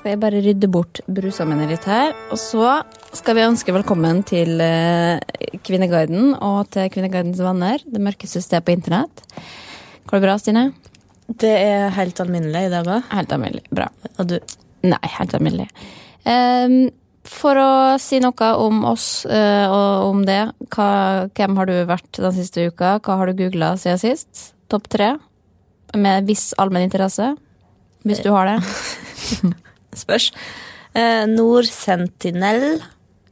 Skal jeg bare rydde bort brusene mine litt her. Og så skal vi ønske velkommen til eh, Kvinneguiden og til Kvinneguidens venner. Det mørkeste stedet på internett. Går det bra, Stine? Det er helt alminnelig i dag òg. Helt alminnelig. Bra. Og du? Nei, helt alminnelig. Ehm, for å si noe om oss eh, og om det, hva, hvem har du vært den siste uka? Hva har du googla siden sist? Topp tre? Med viss allmenn interesse? Hvis du har det. Spørs. Eh, Nordsentinel.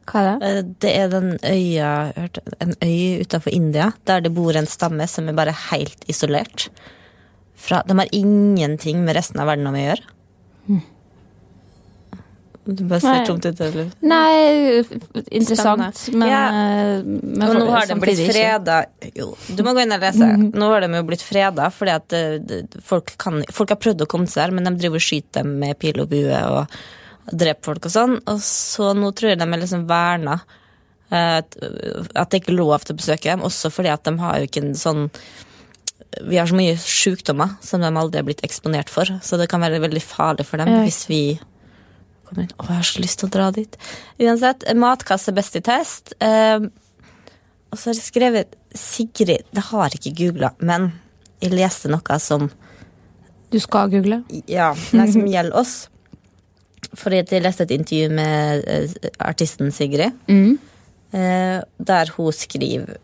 Hva er det? Eh, det er den øya hørte- En øy utenfor India der det bor en stamme som er bare helt isolert. Fra, de har ingenting med resten av verden å gjøre. Du bare ser tomt ut. Eller? Nei, interessant, Spennende. men, Ja. eh, men Og nå har de blitt freda Jo, du må gå inn og lese. Nå har de jo blitt freda fordi at eh, folk, kan, folk har prøvd å komme seg her, men de driver og skyter dem med pil og bue og dreper folk og sånn. Og så nå tror jeg de er liksom verna. eh, At det ikke er lov til å besøke dem, også fordi at de har jo ikke en sånn Vi har så mye sykdommer som de aldri har blitt eksponert for, så det kan være veldig farlig for dem Ja. hvis vi kommer inn. Å, jeg har så lyst til å dra dit. Uansett, matkasse best i test. Eh, og så har jeg skrevet Sigrid, det har jeg ikke googla, men jeg leste noe som Du skal google? Ja, nei, som gjelder oss. Fordi jeg leste et intervju med eh, artisten Sigrid, eh, der hun skriver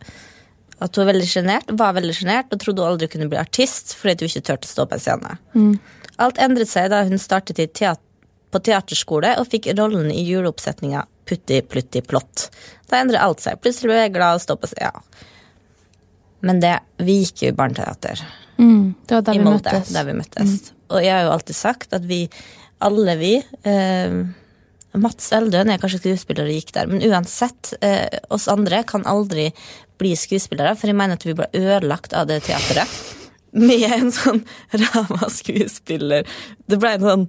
at hun veldig genert, var veldig sjenert og trodde hun aldri kunne bli artist fordi hun ikke turte å stå på en scene. Alt endret seg da hun startet i teat på teaterskole og fikk rollen i juleoppsetninga Putti Plutti Plott. Da endret alt seg. Plutselig ble jeg glad og stå på scenen. Ja. Men det, vi gikk jo i barneteater Det var der i vi Molde, møttes. der vi møttes. Og jeg har jo alltid sagt at vi, alle vi eh, Mats Eldøen er kanskje skuespiller og gikk der, men uansett, eh, oss andre kan aldri bli skuespillere, for jeg mener at vi ble ødelagt av det teateret. Med en sånn ræva skuespiller. Det ble en sånn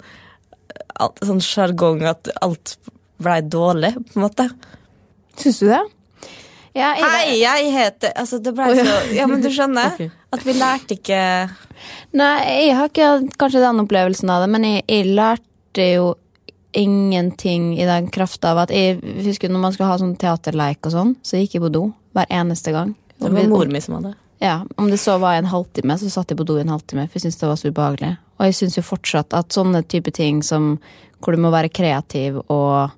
alt- sånn sjargong at alt ble dårlig, på en måte. Syns du det? Ja, jeg, Hei, jeg heter Altså, det blei så Ja, men du skjønner? okay. At vi lærte ikke Nei, jeg har ikke hatt kanskje den opplevelsen av det, men jeg, jeg lærte jo ingenting i den krafta av at jeg husker når man skulle ha sånn teaterleik og sånn, så gikk jeg på do hver eneste gang. Det var mor mi som hadde. Ja, Om det så var en halvtime, så satt jeg på do i en halvtime, for jeg syntes det var så ubehagelig. Og jeg syns jo fortsatt at sånne type ting som hvor du må være kreativ og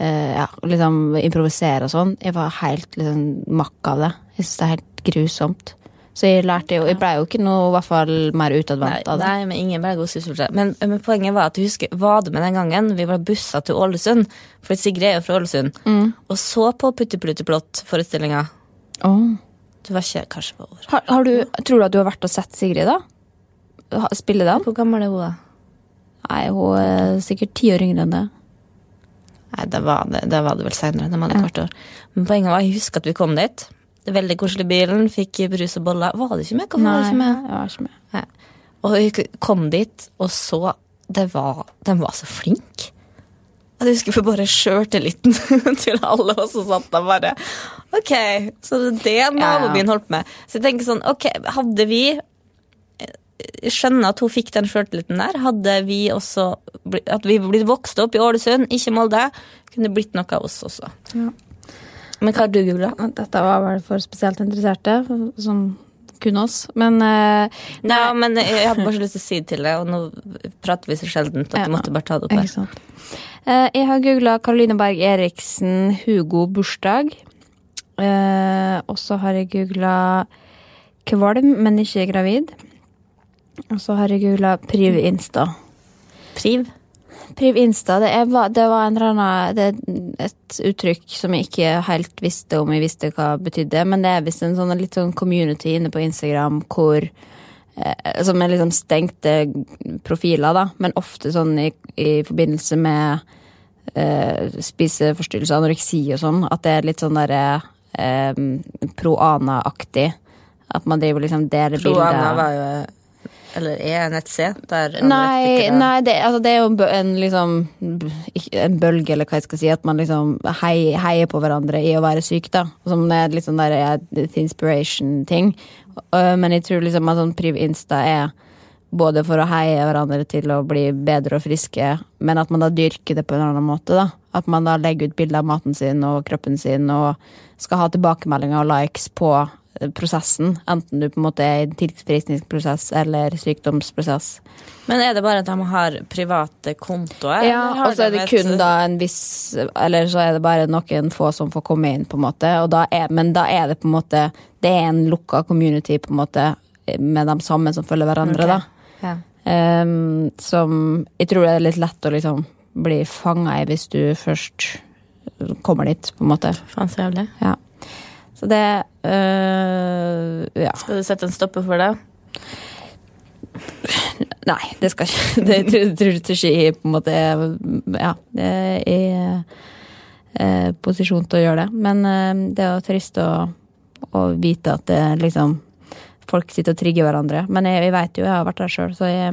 eh, ja, liksom improvisere og sånn. Jeg var helt liksom makk av det. Jeg syns det er helt grusomt. Så jeg lærte jo Jeg blei jo ikke noe i hvert fall mer utadvendt av det. nei, men ingen ble god skuespiller. Men, men poenget var at jeg husker var det med den gangen vi var bussa til Ålesund. For Sigrid er jo fra Ålesund. Mm. Og så på Putti Plutti Plott-forestillinga. Oh. Du var ikke kanskje på år. Har, har du, tror du at du har vært og sett Sigrid, da? Ha- Spille den? Hvor gammel er hun? da? Nei, hun er sikkert ti år yngre enn det. Nei, da var det, da var det vel seinere. De hadde kvart år. Men poenget var, jeg husker at vi kom dit. Det Veldig koselig bilen, fikk brus og boller. Var det ikke med? Hvorfor var det ikke med? jeg var ikke med. Nei. Og vi kom dit, og så det var, Den var så flink. Jeg husker for bare sjøltilliten til alle oss som satt der bare Ok, så det er det naboen min holdt på med. Så jeg tenker sånn, ok, hadde vi Jeg skjønner at hun fikk den sjøltilliten der. Hadde vi også At vi blitt vokst opp i Ålesund, ikke Molde, kunne det blitt noe av oss også. Men hva har du googla? Dette var vel for spesielt interesserte, som kun oss. Men uh, Nei, men jeg hadde bare så lyst til å si det til deg, og nå prater vi så sjeldent at Ja. jeg måtte bare ta det opp her. Eh, jeg har googla Karoline Berg Eriksen Hugo bursdag. Uh, og så har jeg googla kvalm, men ikke gravid. Og så har jeg googla Priv Insta. Priv? Priv Insta, det, er, det var en eller annen, det er et uttrykk som jeg ikke helt visste om jeg visste hva det betydde, men det er visst en sånn litt sånn community inne på Instagram hvor eh, Som er liksom stengte profiler, da, men ofte sånn i, i forbindelse med eh, spiseforstyrrelser, anoreksi og sånn, at det er litt sånn derre eh, pro-ana-aktig. At man driver liksom deler bilder Proana var jo Eller er nettside der Nei, nei det, altså det er jo en, liksom, en bølge, eller hva jeg skal si, at man liksom heier, heier på hverandre i å være syk, da. Som det er litt sånn der inspiration-ting. Men jeg tror liksom at sånn Priv Insta er både for å heie hverandre til å bli bedre og friske, men at man da dyrker det på en annen måte, da. At man da legger ut bilder av maten sin og kroppen sin og skal ha tilbakemeldinger og likes på prosessen. Enten du på en måte er i en tilfriskningsprosess eller sykdomsprosess. Men er det bare at de har private kontoer? Ja, og så er de det et- kun da en viss Eller så er det bare noen få som får komme inn, på en måte. Da er, men da er det på en måte Det er en lukka community, på en måte, med de samme som følger hverandre, okay. da. Ja. Um, som Jeg tror det er litt lett å liksom bli fanga i hvis du først kommer dit, på en måte. Faen så jævlig. Ja. Så det øh, Ja. Skal du sette en stopper for det? Nei, det skal ikke Det tror tror- ikke jeg på en måte er Ja, er i eh, posisjon til å gjøre det. Men eh, det er trist å, å vite at det liksom Folk sitter og trigger hverandre. Men jeg, jeg vet jo, jeg har vært der sjøl, så jeg,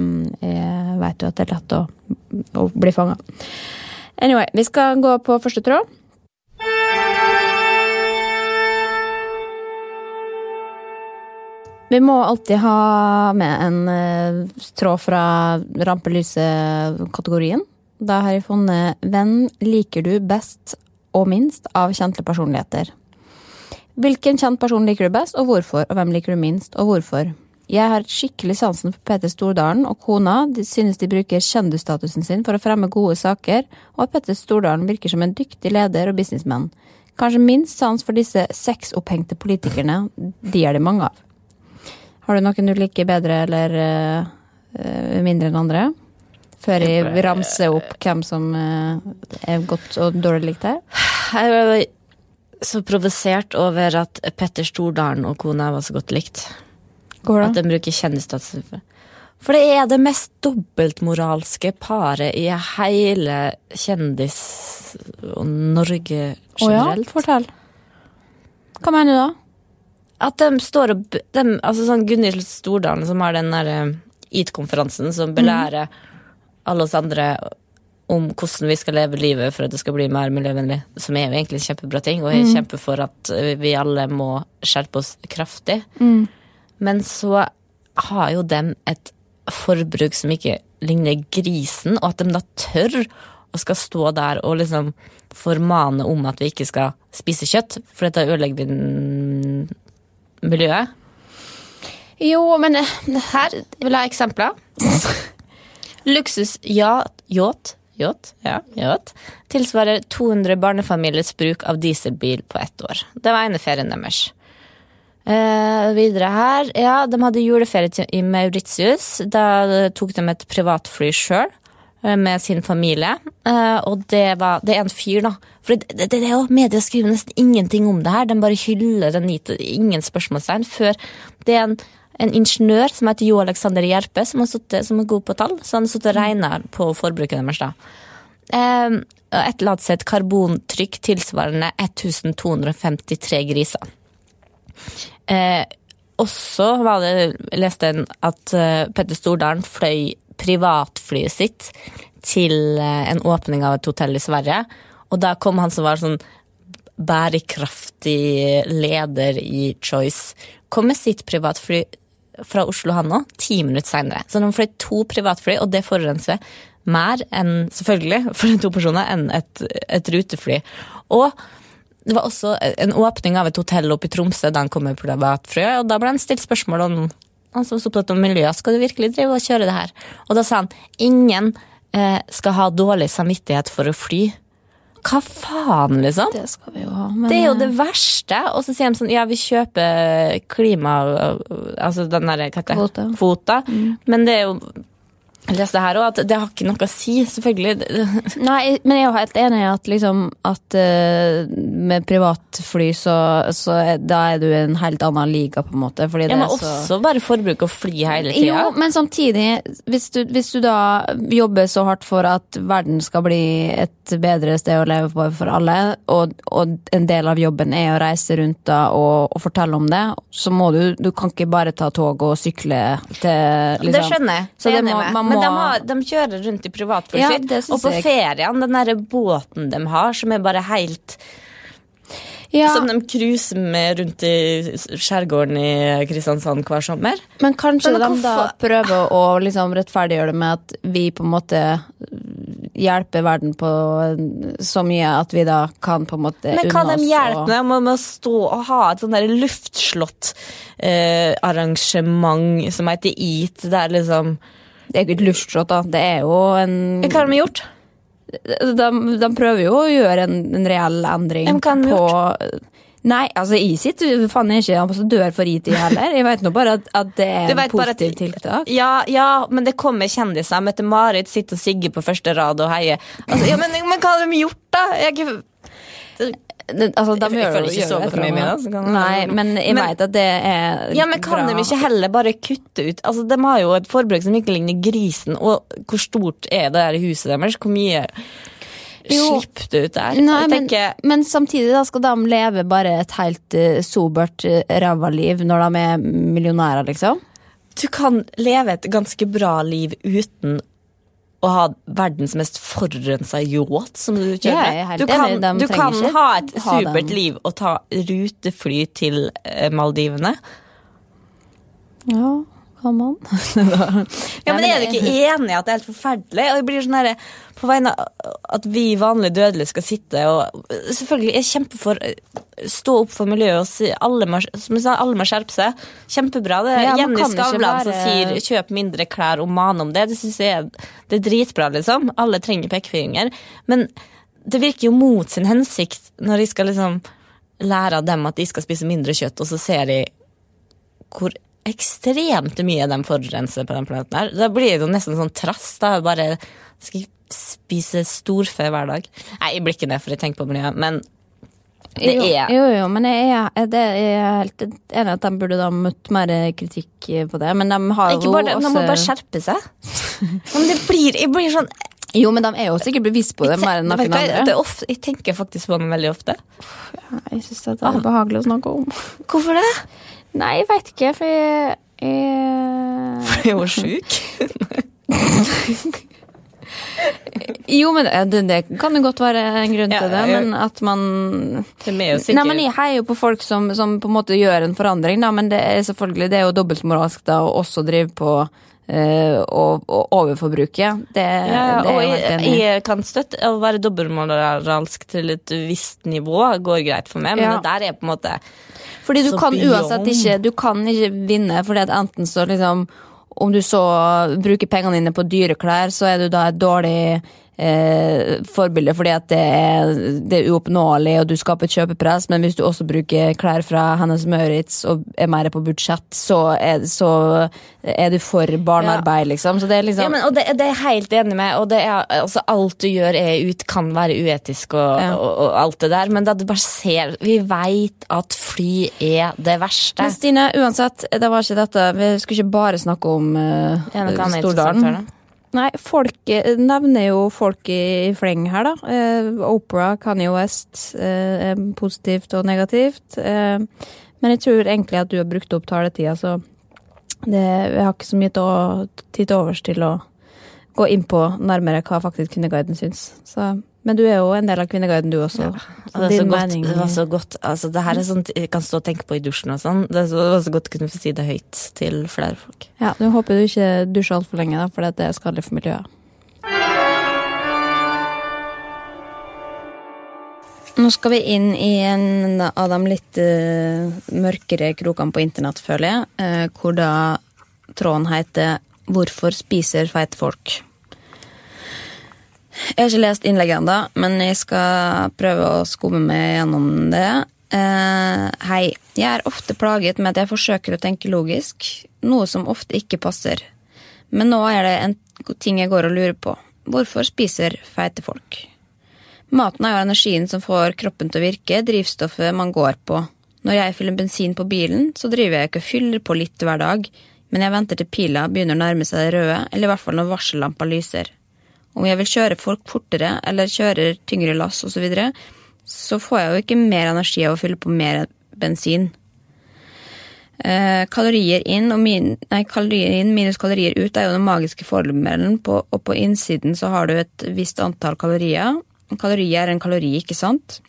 jeg vet jo at det er lett å, å bli fanga. Anyway, vi skal gå på første tråd. Vi må alltid ha med en eh, tråd fra rampelyset-kategorien. Da har jeg funnet 'Hvem liker du best og minst av kjente personligheter'. Hvilken kjent person liker du best, og hvorfor? Og hvem liker du minst, og hvorfor? Jeg har skikkelig sansen for Peter Stordalen og kona. De synes de bruker kjendisstatusen sin for å fremme gode saker, og at Petter Stordalen virker som en dyktig leder og businessmann. Kanskje minst sans for disse sexopphengte politikerne. De er det mange av. Har du noen du liker bedre eller eh, mindre enn andre? Før jeg ramser opp hvem som uh, er godt og dårlig likt her. Jeg ble så provosert over at Petter Stordalen og kona var så godt likt. Hvordan? At de bruker kjendisstatus. for- det er det mest dobbeltmoralske paret i hele kjendis- og Norge Å ja, generelt. fortell. Hva mener du da? At de står og de, altså sånn Gunhild Stordalen som har den der eh, IT-konferansen som belærer alle oss andre om hvordan vi skal leve livet for at det skal bli mer miljøvennlig, som er jo egentlig en kjempebra ting, og jeg kjemper for at eh, vi alle må skjerpe oss kraftig. Men så har jo dem et forbruk som ikke ligner grisen, og at de da tør å skal stå der og liksom formane om at vi ikke skal spise kjøtt, for dette ødelegger vi n- miljøet. Jo, men Her vil jeg ha eksempler. Luksusyacht yacht, ja, yacht, tilsvarer 200 barnefamiliers bruk av dieselbil på ett år. Det var ene ferien deres. Eh, videre her, ja, de hadde juleferie i Mauritius. Da tok de et privatfly sjøl med sin familie. Eh, og det var Det er en fyr, da. For det, det, det Media skriver nesten ingenting om det her. De bare hyller den hit. Ingen spørsmålstegn. Før det er en, en ingeniør som heter Jo Alexander Gjerpe, som, suttet, som er god på tall. Så han har sittet og regna på forbruket deres. da. Et eller annet sett karbontrykk tilsvarende 1253 griser. Eh, også var det, jeg leste en at eh, Petter Stordalen fløy privatflyet sitt til eh, en åpning av et hotell i Sverige. Og da kom han som var sånn bærekraftig leder i Choice, kom med sitt privatfly fra Oslo han òg, ti minutter seinere. Så de fløy to privatfly, og det forurenser mer enn, selvfølgelig, for de to personer, enn et, et rutefly. Og det var også en åpning av et hotell oppe i Tromsø da han kom med privatfly, og da ble han stilt spørsmål om han som var så opptatt av miljøet, skal du virkelig drive og kjøre det her? Og da sa han ingen eh, skal ha dårlig samvittighet for å fly. Hva faen, liksom? Det skal vi jo ha. Men, Det er jo det verste. Og så sier de sånn, ja, vi kjøper klima... Altså den derre, Kvota. Kvota. Men det er jo leste her òg at det har ikke noe å si, selvfølgelig. Nei, men jeg er jo helt enig i at liksom at uh, med privatfly så, så da er du i en helt annen liga, på en måte. Fordi Ja, men så også bare forbruk og fly hele tida. Jo, men samtidig, hvis du, hvis du da jobber så hardt for at verden skal bli et bedre sted å leve på for alle, og, og en del av jobben er å reise rundt da og, og fortelle om det, så må du Du kan ikke bare ta tog og sykle til liksom. Det skjønner jeg. Så det det må- man Men de, har, de kjører rundt i privatfly, Ja, Og på jeg. ferien, den derre båten de har, som er bare helt Ja, Som de cruiser med rundt i skjærgården i Kristiansand hver sommer. men kanskje Men de da prøver å liksom rettferdiggjøre det med at vi på en måte hjelper verden på så mye at vi da kan på en måte Men hva de hjelpe hjelper og- med, med å stå og ha et sånn der luftslott-arrangement som heter EAT, der liksom Det er jo ikke et luftslott, da. Det er jo en Hva har de gjort? de, de prøver jo å gjøre en, en reell endring men hva har de på Nei, altså jeg sitter faen jeg er ikke ambassadør for IT heller. Jeg vet nå bare at, at det er en positiv tiltak. Ja, ja, men det kommer kjendiser. Mette-Marit sitter og Sigge på første rad og heier. Altså, ja, men, men hva har de gjort, da? Jeg, Altså, de Jeg føler ikke så godt med eller meg, da, annet. så kan- Nei, men jeg Men- vet at det er ja, men Kan bra. de ikke heller bare kutte ut Altså, De har jo et forbruk som ikke ligner grisen. Og hvor stort er det der huset deres? Hvor mye Jo. slipper det ut der? Nei, men, men samtidig da skal de leve bare et helt uh, sobert uh, ræva liv når de er millionærer, liksom. Du kan leve et ganske bra liv uten å ha verdens mest forurensa yacht som du Ja, kjører. er du kan, de du kan ha et ha dem. supert liv og ta rutefly til eh, Maldivene. Ja, kan man. Ja, men Er du ikke enig i at det er helt forferdelig? Og det blir sånn her, På vegne av at vi vanlige dødelige skal sitte og Selvfølgelig, jeg kjemper for eh, stå opp for miljøet og si alle må, som jeg sa, alle må skjerpe seg. Kjempebra. det er Ja, Jenny Skavlan være... Som sier 'kjøp mindre klær' og maner om det. Det synes jeg er, det er dritbra, liksom. Alle trenger pekefinger. Men det virker jo mot sin hensikt når de skal liksom lære av dem at de skal spise mindre kjøtt, og så ser de hvor ekstremt mye de forurenser på den planeten her. Da blir det jo nesten sånn trass. da, Bare skal spise storfe hver dag. Nei, jeg blir ikke det, for jeg tenker på miljøet, men det jo, er Jo, jo, men jeg er, det er helt enig at de burde da møtt mer kritikk på det. Men de har jo bare, også De må bare skjerpe seg. Men det blir, jeg blir sånn Jo, men de er jo sikkert bevisst på det mer enn noen andre. det ofte, Jeg tenker faktisk på dem veldig ofte. Jeg syns det er behagelig å snakke om. Hvorfor det? Nei, jeg veit ikke, for jeg, jeg Fordi jeg var sjuk. Jo, men det, det kan jo godt være en grunn Ja, til det, men at man Nei, men Jeg heier jo på folk som, som på en måte gjør en forandring, da, men det er selvfølgelig det er jo dobbeltmoralsk da å også drive på og, og overforbruke. Det, ja, det er jeg helt jeg, enig i. jeg kan støtte å være dobbeltmoralsk til et visst nivå. går greit for meg, men Ja. det der er på en måte Fordi du kan beyond. uansett ikke Du kan ikke vinne, fordi at enten så liksom Om du så bruker pengene dine på dyre klær, så er du da et dårlig eh, forbilde fordi at det er, det er uoppnåelig og du skaper et kjøpepress, men hvis du også bruker klær fra Hennes Maurits og er mer på budsjett, så er, så er du for barnearbeid, liksom. Så det er liksom Ja, men, og det, det er jeg helt enig med. Og det er, altså, alt du gjør er ut, kan være uetisk og, Ja. og, og alt det der, men da du bare ser Vi veit at fly er det verste. Men Stine, uansett, det var ikke dette. Vi skulle ikke bare snakke om uh, Stordalen. Nei, folk eh, nevner jo folk i, fleng her, da. Eh, Opera, Kanye West, eh, positivt og negativt. Eh, men jeg tror egentlig at du har brukt opp taletida, så det, jeg har ikke så mye tid til overs til å gå inn på nærmere hva faktisk Kvinneguiden syns. Så, men du er jo en del av Kvinneguiden, du også. Og det, er så godt, det var så godt altså, Det her er sånt jeg kan stå og tenke på i dusjen og sånn. Det er så- det var så godt å kunne få si det høyt til flere folk. Ja, Nå håper du ikke dusjer altfor lenge, da, for det er skadelig for miljøet. Nå skal vi inn i en av de litt eh, mørkere krokene på internett, føler jeg. eh, hvor da tråden heter 'Hvorfor spiser feite folk'? Jeg har ikke lest innlegget ennå, men jeg skal prøve å skumme meg gjennom det. Eh, hei. Jeg er ofte plaget med at jeg forsøker å tenke logisk, noe som ofte ikke passer. Men nå er det en ting jeg går og lurer på. Hvorfor spiser feite folk? Maten er jo energien som får kroppen til å virke, drivstoffet man går på. Når jeg fyller bensin på bilen, så driver jeg ikke og fyller på litt hver dag, men jeg venter til pila begynner å nærme seg det røde, eller i hvert fall når varsellampa lyser. Om jeg vil kjøre folk fortere eller kjører tyngre lass osv., så, videre, så får jeg jo ikke mer energi av å fylle på mer bensin. Eh, kalorier inn og min, nei, kalorier inn minus kalorier ut er jo den magiske formelen, på, og på innsiden så har du et visst antall kalorier. En kalori er en kalori, ikke sant?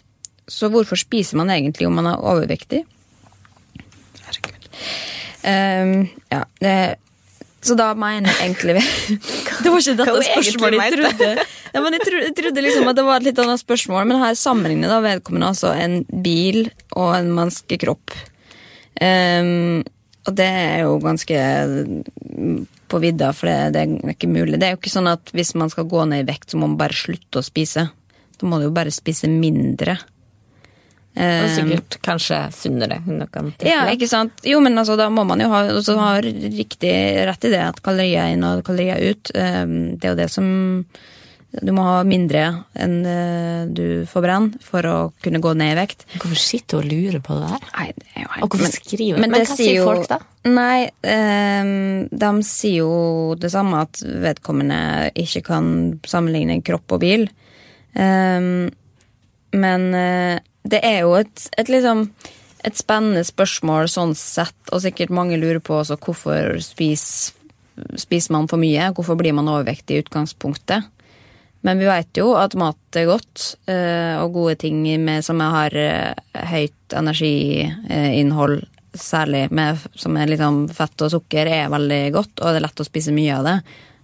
Så hvorfor spiser man egentlig om man er overvektig? Herregud. Um, ja, det, så da mener jeg egentlig Det var ikke dette spørsmålet jeg trodde. Ja, jeg, trodde, jeg trodde liksom at det var et litt annet spørsmål, men her sammenligner da vedkommende altså en bil og en menneskekropp. Um, og det er jo ganske på vidda, for det, det er ikke mulig. Det er jo ikke sånn at hvis man skal gå ned i vekt, så må man bare slutte å spise. Da må du jo bare spise mindre. Og Ehm, sikkert kanskje sunnere. Ja, ikke sant? Jo, men altså, da må man jo ha, også ha riktig rett i det, at kalorier inn og kalorier ut. ehm, Det er jo det som Du må ha mindre enn du du forbrenner for å kunne gå ned i vekt. Hvorfor sitter du og lurer på det der? Nei, det er jo helt Og hvorfor skriver men Men hva sier jo- folk, da? Nei, ehm, de sier jo det samme, at vedkommende ikke kan sammenligne kropp og bil. Ehm, men eh, det er jo et, et liksom et spennende spørsmål sånn sett, og sikkert mange lurer på også hvorfor spis, spiser man for mye? Hvorfor blir man overvektig i utgangspunktet? Men vi vet jo at mat er godt, eh, og gode ting med, som har eh, høyt energiinnhold, særlig med, som er liksom fett og sukker, er veldig godt, og det er lett å spise mye av det.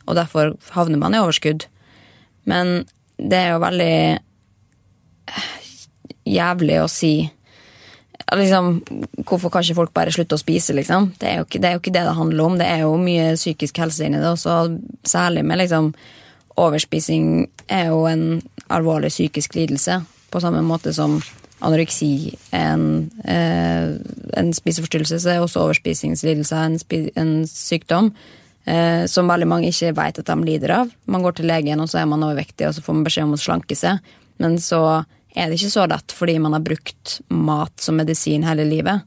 Og derfor havner man i overskudd. Men det er jo veldig eh, jævlig å si liksom, Hvorfor kan ikke folk bare slutte å spise, liksom? Det er, ikke, det er jo ikke det det handler om. Det er jo mye psykisk helse inni det, også særlig med liksom Overspising er jo en alvorlig psykisk lidelse, på samme måte som anoreksi en, eh, en spiseforstyrrelse, så er også overspisingslidelse en, en sykdom eh, som veldig mange ikke vet at de lider av. Man går til legen, og så er man overvektig, og så får man beskjed om å slanke seg. Men så er det ikke så lett fordi man har brukt mat som medisin hele livet.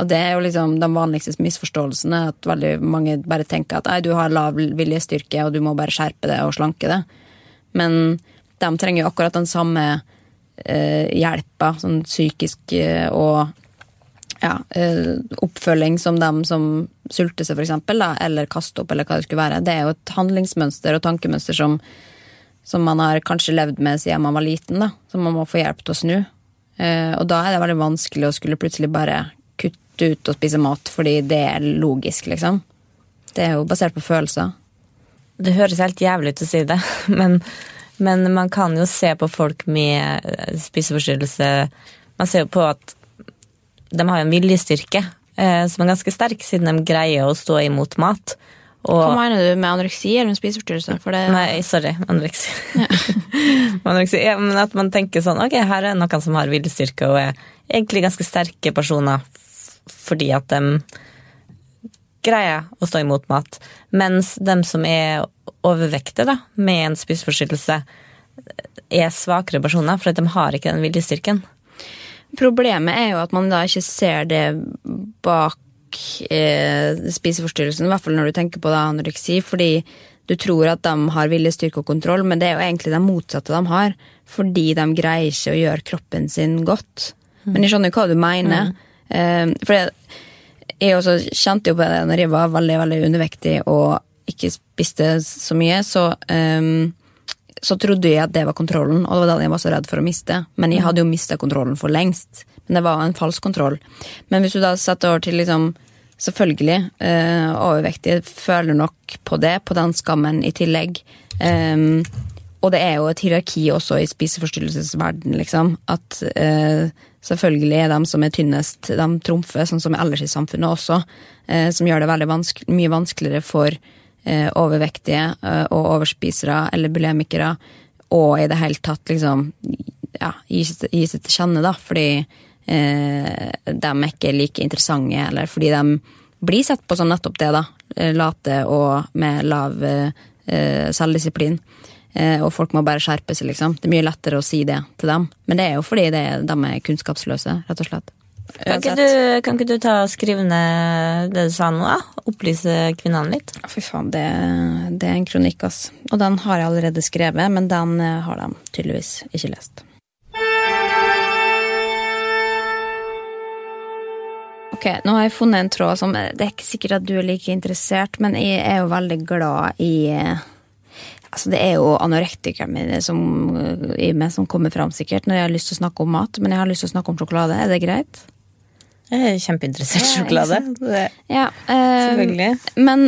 Og det er jo liksom den vanligste misforståelsen, at veldig mange bare tenker at du har lav viljestyrke, og du må bare skjerpe det og slanke det. Men de trenger jo akkurat den samme eh, hjelpa, sånn psykisk eh, og ja, eh, oppfølging som dem som sulter seg, for eksempel, eller kaster opp, eller hva det skulle være. Det er jo et handlingsmønster og tankemønster som, som man har kanskje levd med siden man var liten, da, som man må få hjelp til å snu. Eh, og da er det veldig vanskelig å skulle plutselig bare kutte ut og spise mat fordi det er logisk, liksom. Det er jo basert på følelser. Det høres helt jævlig ut å si det, men, men man kan jo se på folk med eh, spiseforstyrrelse Man ser jo på at de har en viljestyrke eh, som er ganske sterk, siden de greier å stå imot mat. Hva mener du med anoreksi eller med spiseforstyrrelse? Det, Nei, sorry. Anoreksi. Anoreksi. Ja, men at man tenker sånn Ok, her er noen som har viljestyrke og er egentlig ganske sterke personer fordi at de greier å stå imot mat. Mens de som er overvektige da, med en spiseforstyrrelse, er svakere personer, for de har ikke den viljestyrken. Problemet er jo at man da ikke ser det bak eh, spiseforstyrrelsen, i hvert fall når du tenker på da anoreksi, fordi du tror at de har viljestyrke og kontroll, men det er jo egentlig det motsatte de har, fordi de greier ikke å gjøre kroppen sin godt. Men jeg skjønner jo hva du mener. Eh, for jeg, jeg også kjente jo på det når jeg var veldig, veldig undervektig og ikke spiste så mye, så um, så trodde jeg at det var kontrollen, og det var det jeg var så redd for å miste. Men jeg hadde jo mista kontrollen for lengst. Men det var en falsk kontroll. Men hvis du da setter over til liksom Selvfølgelig, Øh, overvektige føler nok på det, på den skammen i tillegg. Um, og det er jo et hierarki også i spiseforstyrrelsesverden, liksom. At øh, selvfølgelig er de som er tynnest, de trumfer, sånn som ellers i samfunnet også. Øh, som gjør det veldig vanske mye vanskeligere for eh, overvektige eh, og overspisere eller bulimikere og i det hele tatt liksom ja, gi seg til kjenne, da, fordi eh, de er ikke like interessante, eller fordi de blir sett på som nettopp det, da. eh, Late og med lav eh, eh, selvdisiplin. Eh, og folk må bare skjerpe seg, liksom. Det er mye lettere å si det til dem. Men det er jo fordi det, de er kunnskapsløse, rett og slett. Kan ikke, du, kan ikke du ta og skrive ned det du sa nå? da? Opplyse kvinnene litt? Fy faen, det, det er en kronikk, ass. Og den har jeg allerede skrevet, men den eh, har de tydeligvis ikke lest. Ok, nå har jeg funnet en tråd som Det er ikke sikkert at du er like interessert, men jeg er jo veldig glad i eh, Altså, det er jo anorektikeren min som, eh, i meg som kommer fram, sikkert, når jeg har lyst til å snakke om mat. Men jeg har lyst til å snakke om sjokolade. Er det greit? Jeg er kjempeinteressert i sjokolade. Ja, Ja, eh, Selvfølgelig. Men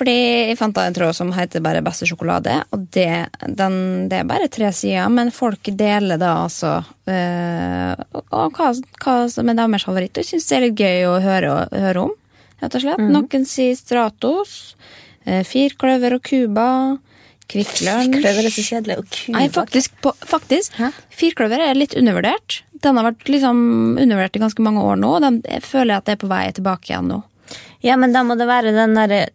fordi jeg fant da en tråd som heter bare Beste sjokolade, og det, den, det er bare tre sider, men folk deler da altså øh, og hva, hva som er deres favoritt. Og jeg syns det er litt gøy å høre, høre om, rett og slett. Noen sier Stratos, eh, Firkløver og Cuba, Kvikk Lunsj er så kjedelig. Og Nei, faktisk, på, faktisk Firkløver er litt undervurdert. Den har vært liksom undervurdert i ganske mange år nå, og den, jeg føler at det er på vei tilbake igjen nå. Ja, men da må det være den, der,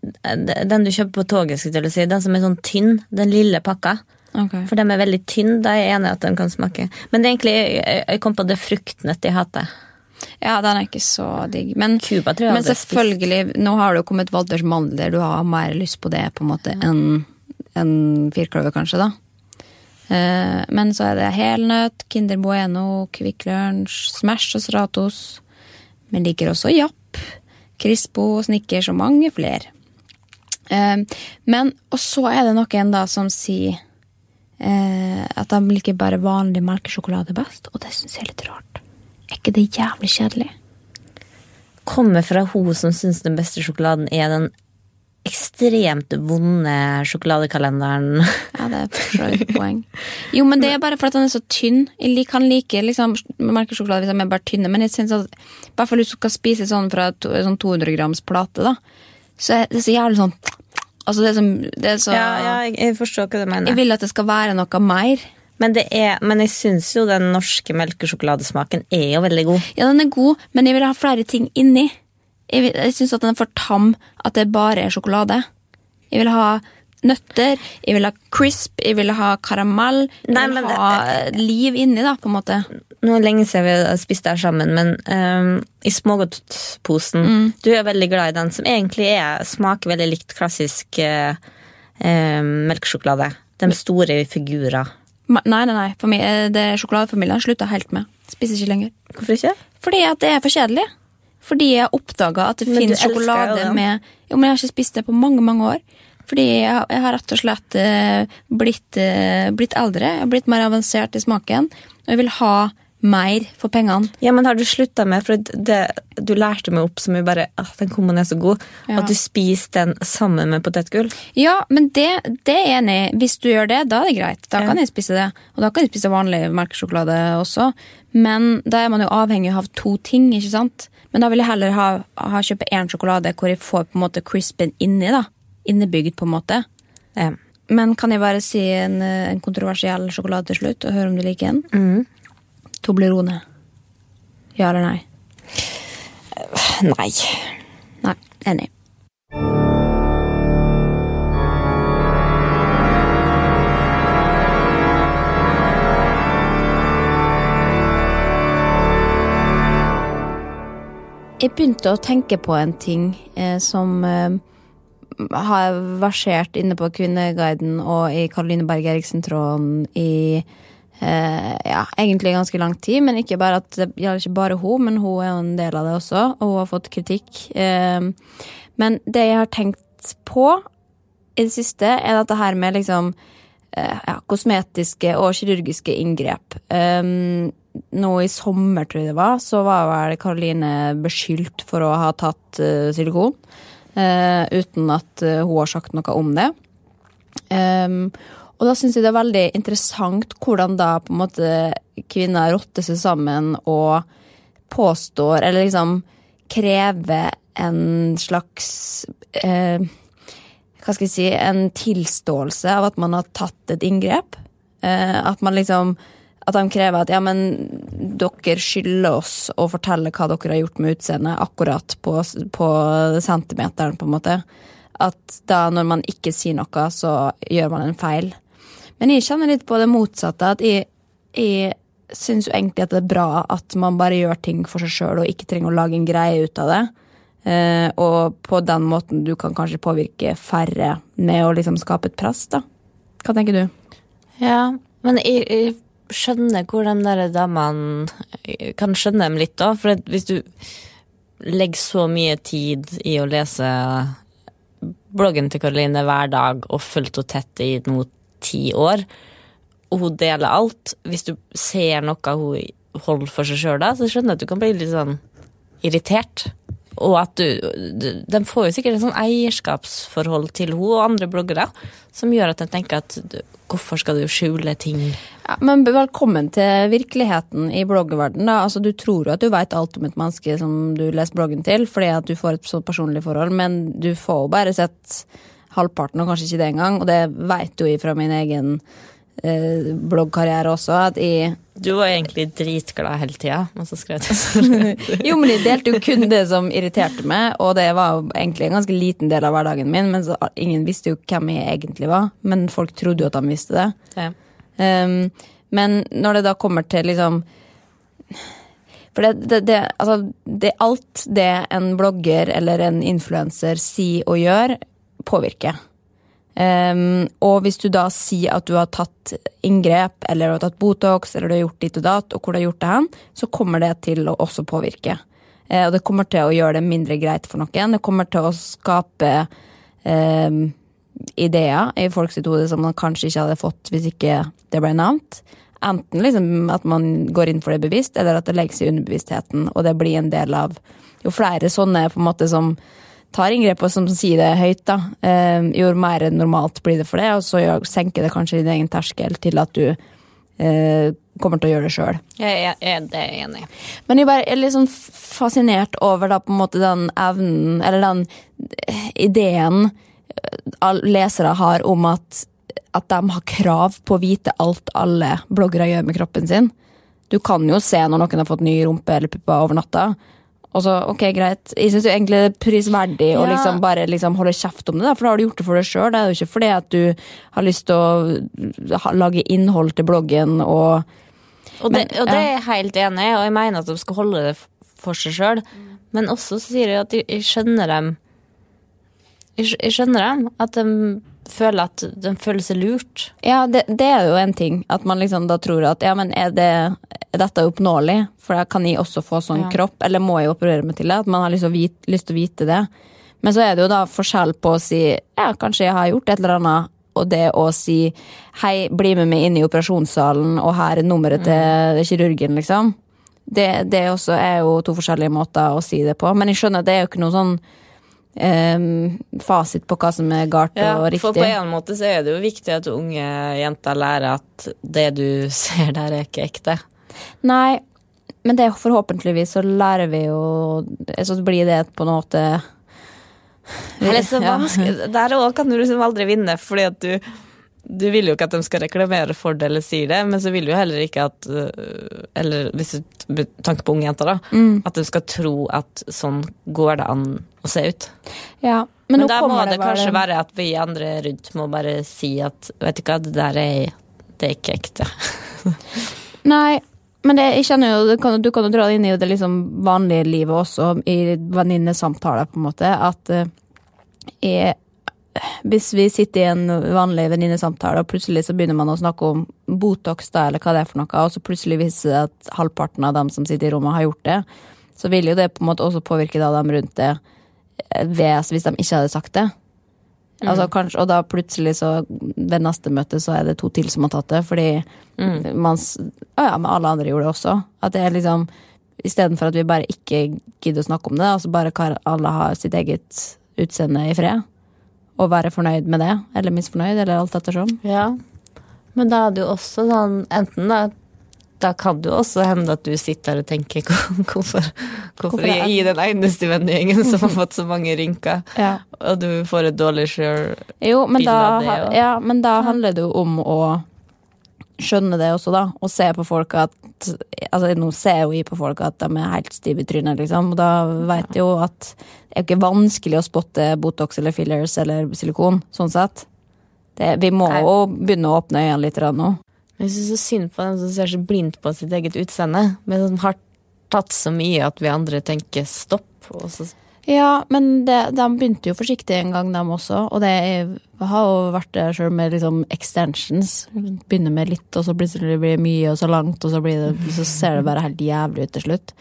den du kjøper på toget, si. Den som er sånn tynn. Den lille pakka. For de er veldig tynn, da er jeg enig at den kan smake. Men det egentlig, jeg, kom på det fruktnøtt jeg hater. Ja, den er ikke så digg. Men, Cuba men selvfølgelig, spist. nå har det jo kommet Walters mandler, du har mer lyst på det på en måte enn en firkløver, kanskje, da. Eh, men så er det helnøtt, Kinder Bueno, Kvikk Lunsj, Smash og Stratos. Men liker også Japp, Crispo, Snickers og mange flere. Eh, men, og så er det noen da som sier eh, at de liker bare vanlig melkesjokolade best, og det syns jeg er litt rart. Er ikke det jævlig kjedelig? Kommer fra hun som syns den beste sjokoladen er den ekstremt vonde sjokoladekalenderen. Ja, det er for et poeng. Jo, men det er bare for at den er så tynn. Jeg kan like liksom, melkesjokolade hvis de er bare tynne, men jeg synes at i hvert fall hvis du skal spise sånn fra to, sånn 200 grams plate, da, så er det så jævlig sånn Altså, det er, som, det er så Ja, ja, jeg, jeg forstår hva du mener. Jeg vil at det skal være noe mer. Men, det er, men jeg syns jo den norske melkesjokoladesmaken er jo veldig god. Ja, den er god, men jeg vil ha flere ting inni. Jeg, jeg syns den er for tam, at det bare er sjokolade. Jeg vil ha nøtter, jeg vil ha crisp, jeg vil ha karamell. Jeg Nei, vil ha det- liv inni, da, på en måte. Nå er det lenge siden vi har spist der sammen, men um, i smågodtposen Du er veldig glad i den som egentlig er, smaker veldig likt klassisk uh, ehm, melkesjokolade. De store figurer. Nei, nei, nei. For meg, eh, det Sjokoladefamilien slutta helt med. Spiser ikke lenger. Hvorfor ikke? Fordi at det er for kjedelig. Fordi jeg oppdaga at det finnes elsker jo sjokolade med Jo, men jeg har ikke spist det på mange, mange år. Fordi jeg, jeg har rett og slett eh, blitt, eh, blitt eldre. Jeg har blitt mer avansert i smaken. Og jeg vil ha mer for pengene. Ja, men har du slutta med For det, du lærte meg opp som jo bare at Den kummen er så god. Ja. At du spiser den sammen med potetgull. Ja, men det, det er jeg enig i. Hvis du gjør det, da er det greit. Da Ja. kan jeg spise det. Og da kan jeg spise vanlig melkesjokolade også. Men da er man jo avhengig av to ting, ikke sant? Men da vil jeg heller ha, ha kjøpe én sjokolade hvor jeg får på en måte crispen inni, da. Innebygd, på en måte. Ja. Men kan jeg bare si en, eh, en kontroversiell sjokolade til slutt, og høre om du liker den? Toblerone. Ja eller nei? Nei. Nei. Enig. Jeg begynte å tenke på en ting eh, som eh, har versert inne på Kvinneguiden og i Karoline Berg Eriksen-tråden i eh, ja, egentlig ganske lang tid. Men ikke bare at det gjelder ikke bare hun, men hun er jo en del av det også, og hun har fått kritikk. Eh, men det jeg har tenkt på i det siste, er dette her med liksom eh, ja, kosmetiske og kirurgiske inngrep. Um, nå i sommer, tror jeg det var, så var vel Karoline beskyldt for å ha tatt uh, silikon. Uh, uten at uh, hun har sagt noe om det. Um, og da syns jeg det er veldig interessant hvordan da på en måte kvinner rotter seg sammen og påstår, eller liksom krever en slags eh, hva skal jeg si, en tilståelse av at man har tatt et inngrep. At man liksom At de krever at ja, men dere skylder oss å fortelle hva dere har gjort med utseendet, akkurat på, på centimeteren, på en måte. At da når man ikke sier noe, så gjør man en feil. Men jeg kjenner litt på det motsatte. At jeg, jeg syns jo egentlig at det er bra at man bare gjør ting for seg sjøl og ikke trenger å lage en greie ut av det. Eh, og på den måten du kan kanskje påvirke færre med å liksom skape et press, da. Hva tenker du? Ja, men jeg, jeg skjønner hvor de der damene jeg Kan skjønne dem litt, da. For hvis du legger så mye tid i å lese bloggen til Karoline hver dag og fulgt henne tett i nå ti år, og hun deler alt Hvis du ser noe hun holder for seg sjøl da, så skjønner jeg at du kan bli litt sånn irritert. Og at du, De får jo sikkert et sånn eierskapsforhold til henne og andre bloggere som gjør at de tenker at hvorfor skal du skjule ting? Ja, men velkommen til virkeligheten i bloggverdenen. da. Altså, du tror jo at du vet alt om et menneske som du leser bloggen til, fordi at du får et sånn personlig forhold, men du får jo bare sett halvparten, og kanskje ikke det engang. Og det vet jo jeg fra min egen eh, bloggkarriere også, at jeg Du var egentlig dritglad hele tida, men så skrev du. Jo, men jeg delte jo kun det som irriterte meg, og det var jo egentlig en ganske liten del av hverdagen min. Men så, ingen visste jo hvem jeg egentlig var, men folk trodde jo at de visste det. Ja. Um, men når det da kommer til liksom For det, det, det, altså, det alt det en blogger eller en influenser sier og gjør, påvirker. Um, og hvis du da sier at du har tatt inngrep, eller du har tatt Botox, eller du har gjort ditt og datt, og hvor du har gjort det hen, så kommer det til å også påvirke. Uh, og det kommer til å gjøre det mindre greit for noen. Det kommer til å skape um, ideer i folks hode som man kanskje ikke hadde fått hvis ikke det ble nevnt. Enten liksom at man går inn for det bevisst, eller at det legges i underbevisstheten, og det blir en del av Jo flere sånne på en måte som tar inngrep og som sier det høyt, da, eh, jo mer normalt blir det for det, og så senker det kanskje din egen terskel til at du eh, kommer til å gjøre det sjøl. Jeg, jeg, det er jeg enig i. Men jeg bare er litt sånn fascinert over da den evnen, eller den eh, ideen eh, lesere har om at, at de har krav på å vite alt alle bloggere gjør med kroppen sin. Du kan jo se når noen har fått ny rumpe eller pupper over natta. Og så, ok, greit. Jeg syns egentlig det er prisverdig å liksom bare liksom holde kjeft om det, for da har du gjort det for deg sjøl. Det er jo ikke fordi at du har lyst til å lage innhold til bloggen og Og det, Men, og det er jeg helt enig i, og jeg mener at de skal holde det for seg sjøl. Men også så sier jeg at jeg, skjønner dem jeg skjønner dem. At de føler at de føler seg lurt. Ja, det, det er jo en ting. At man liksom da tror at ja, men er, det, er dette oppnåelig? For da kan jeg også få sånn Ja. kropp, eller må jeg operere meg til det? At man har lyst til, vite, lyst til å vite det. Men så er det jo da forskjell på å si ja, kanskje jeg har gjort et eller annet, og det å si 'hei, bli med meg inn i operasjonssalen', og her er nummeret til kirurgen, liksom. Det, det også er jo to forskjellige måter å si det på. Men jeg skjønner at det er jo ikke noe sånn em, fasit på hva som er galt Ja, og for på en måte så er det jo viktig at unge jenter lærer at det du ser der, er ikke ekte. Nei, men det forhåpentligvis så lærer vi jo Så blir det på en måte Eller så vanskelig Ja. Der òg kan du liksom aldri vinne, fordi at du du vil jo ikke at de skal reklamere for det eller sier det, men så vil du jo heller ikke at øh, Eller hvis du tanker tanke på unge jenter, da. Mm. At de skal tro at sånn går det an å se ut. Ja, Men, men, da må det, kanskje være at vi andre rundt må bare si at vet du hva, det der er, det er ikke ekte. Nei, men det, jeg kjenner jo, du kan, du kan jo dra det inn i det liksom vanlige livet også, i venninnesamtaler, på en måte, at eh, jeg, hvis vi sitter i en vanlig venninnesamtale, og plutselig så begynner man å snakke om Botox, da, eller hva det er for noe, og så plutselig viser det at halvparten av dem som sitter i rommet, har gjort det, så vil jo det på en måte også påvirke da dem rundt det, eh, ved, hvis de ikke hadde sagt det. Altså, kanskje, og da plutselig så ved neste møte så er det to til som har tatt det, fordi man Å ja, men alle andre gjorde det også. At det er liksom Istedenfor at vi bare ikke gidder å snakke om det, altså bare kan alle ha sitt eget utseende i fred. Og være fornøyd med det, eller misfornøyd, eller alt ettersom. Ja, men da er det jo også sånn Enten da da kan det jo også hende at du sitter der og tenker hvorfor, hvorfor, jeg er den eneste vennegjengen som har fått så mange rynker, Ja. og du får et dårlig sjøl Jo, men da, av det, ja. ja, men da handler det jo om å skjønne det også, da. Og ser på folk at Altså, nå ser jo vi på folk at de er helt stive i trynet, liksom. Og da vet jeg jo at det er jo ikke vanskelig å spotte Botox eller fillers eller silikon, sånn sett. Det, vi må Nei. jo begynne å åpne øynene litt nå. Jeg syns så synd på dem som ser så blindt på sitt eget utseende, men som har tatt så mye at vi andre tenker stopp. Og så Ja, men det, de begynte jo forsiktig en gang, dem også. Og det er, har jo vært der sjøl med liksom extensions. Begynner med litt, og så plutselig blir det mye, og så langt, og så, blir det, så ser det bare helt jævlig ut til slutt.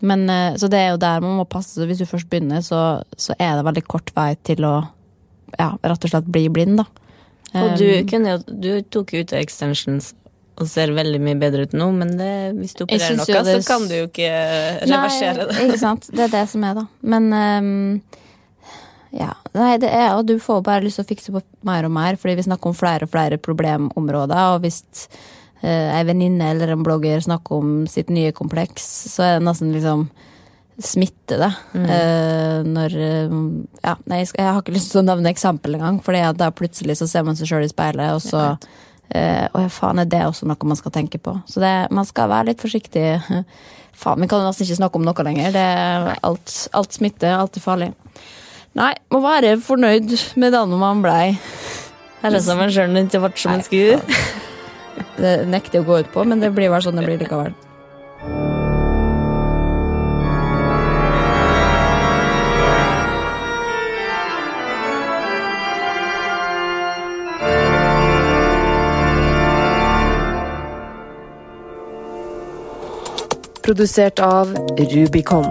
Men, eh, så det er jo der man må passe seg. Hvis du først begynner, så, så er det veldig kort vei til å ja, rett og slett bli blind, da. Og du, Um, kunne du tok jo ut extensions og ser veldig mye bedre ut nå, men det, hvis du opererer noe, det- så kan du jo ikke reversere det. Nei, ikke sant. Det er det som er, da. Men ehm, ja. Nei, det er Og du får bare lyst til å fikse på mer og mer, fordi vi snakker om flere og flere problemområder. Og hvis uh, ei venninne eller en blogger snakker om sitt nye kompleks, så er det nesten liksom smitte det. Eh, når eh, Ja, nei, jeg, har ikke lyst til å nevne eksempel engang, for da plutselig så ser man seg sjøl i speilet, og så eh, Å ja, faen, er det også noe man skal tenke på? Så det, man skal være litt forsiktig. Faen, vi kan nesten ikke snakke om noe lenger. Det alt, alt smitter, alt er farlig. Nei, må være fornøyd med den man blei. Eller som en skjønn ikke ble som en skur. Det nekter jeg å gå ut på, men det blir vel sånn det blir likevel. Produsert av Rubicon.